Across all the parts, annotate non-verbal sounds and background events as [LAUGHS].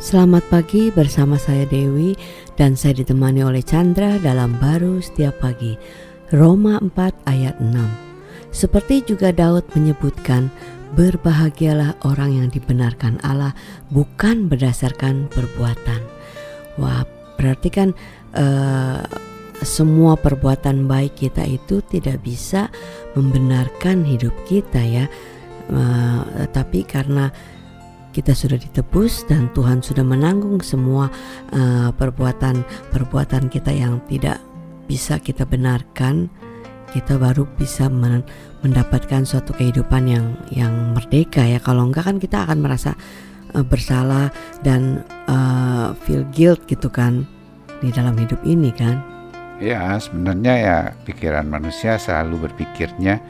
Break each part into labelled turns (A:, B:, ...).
A: Selamat pagi bersama saya Dewi dan saya ditemani oleh Chandra dalam baru setiap pagi. Roma 4 ayat 6. Seperti juga Daud menyebutkan, berbahagialah orang yang dibenarkan Allah bukan berdasarkan perbuatan. Wah, berarti kan uh, semua perbuatan baik kita itu tidak bisa membenarkan hidup kita ya. Uh, tapi karena kita sudah ditebus dan Tuhan sudah menanggung semua uh, perbuatan-perbuatan kita yang tidak bisa kita benarkan. Kita baru bisa men mendapatkan suatu kehidupan yang yang merdeka ya. Kalau enggak kan kita akan merasa uh, bersalah dan uh, feel guilt gitu kan di dalam hidup ini kan.
B: Ya sebenarnya ya pikiran manusia selalu berpikirnya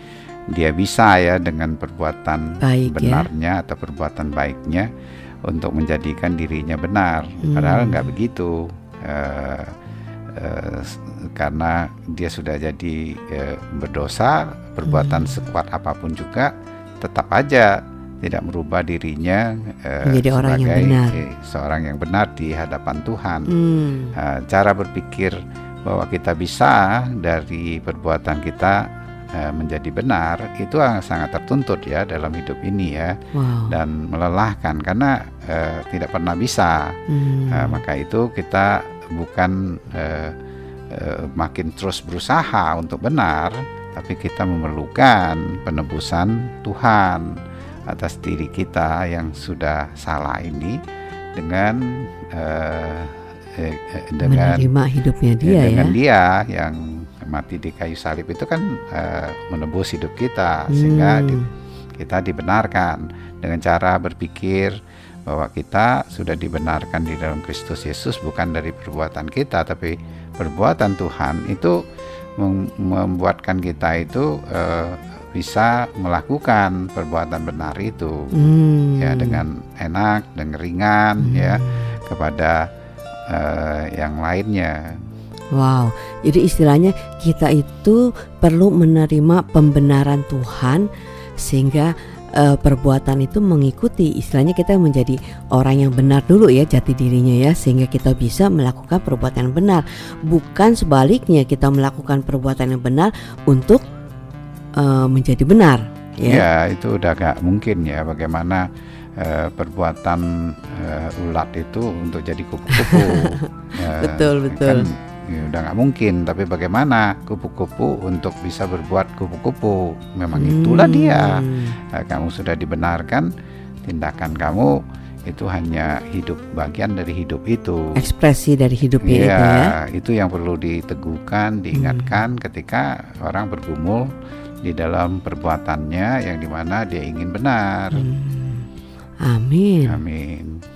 B: dia bisa ya dengan perbuatan Baik, ya. benarnya ya? atau perbuatan baiknya untuk menjadikan dirinya benar. Hmm. Padahal nggak begitu. Uh, uh, karena dia sudah jadi uh, berdosa, perbuatan hmm. sekuat apa pun juga tetap aja tidak merubah dirinya
A: uh, menjadi orang yang benar.
B: seorang yang benar di hadapan Tuhan. Hmm. Uh, cara berpikir bahwa kita bisa dari perbuatan kita Eh, menjadi benar itu sangat tertuntut ya dalam hidup ini ya wow. dan melelahkan karena uh, tidak pernah bisa hmm. uh, maka itu kita bukan uh, uh, makin terus berusaha untuk benar tapi kita memerlukan penebusan Tuhan atas diri kita yang sudah salah ini dengan uh,
A: dengan menerima hidupnya dia
B: dengan
A: ya.
B: dia yang mati di kayu salib itu kan uh, menebus hidup kita hmm. sehingga di, kita dibenarkan dengan cara berpikir bahwa kita sudah dibenarkan di dalam Kristus Yesus bukan dari perbuatan kita tapi perbuatan Tuhan itu membuatkan kita itu uh, bisa melakukan perbuatan benar itu hmm. ya dengan enak dengan ringan ya, hmm. ya kepada uh, yang lainnya
A: Wow, jadi istilahnya kita itu perlu menerima pembenaran Tuhan sehingga uh, perbuatan itu mengikuti. Istilahnya kita menjadi orang yang benar dulu ya jati dirinya ya sehingga kita bisa melakukan perbuatan yang benar. Bukan sebaliknya kita melakukan perbuatan yang benar untuk uh, menjadi benar
B: ya. ya itu udah gak mungkin ya bagaimana uh, perbuatan uh, ulat itu untuk jadi kupu-kupu. [LAUGHS]
A: Betul betul kan,
B: ya udah nggak mungkin. Tapi bagaimana kupu-kupu untuk bisa berbuat kupu-kupu? Memang hmm. itulah dia. Nah, kamu sudah dibenarkan tindakan kamu itu hanya hidup bagian dari hidup itu.
A: Ekspresi dari hidupnya ya, itu ya.
B: itu yang perlu diteguhkan diingatkan hmm. ketika orang bergumul di dalam perbuatannya yang di mana dia ingin benar.
A: Hmm. amin.
B: Amin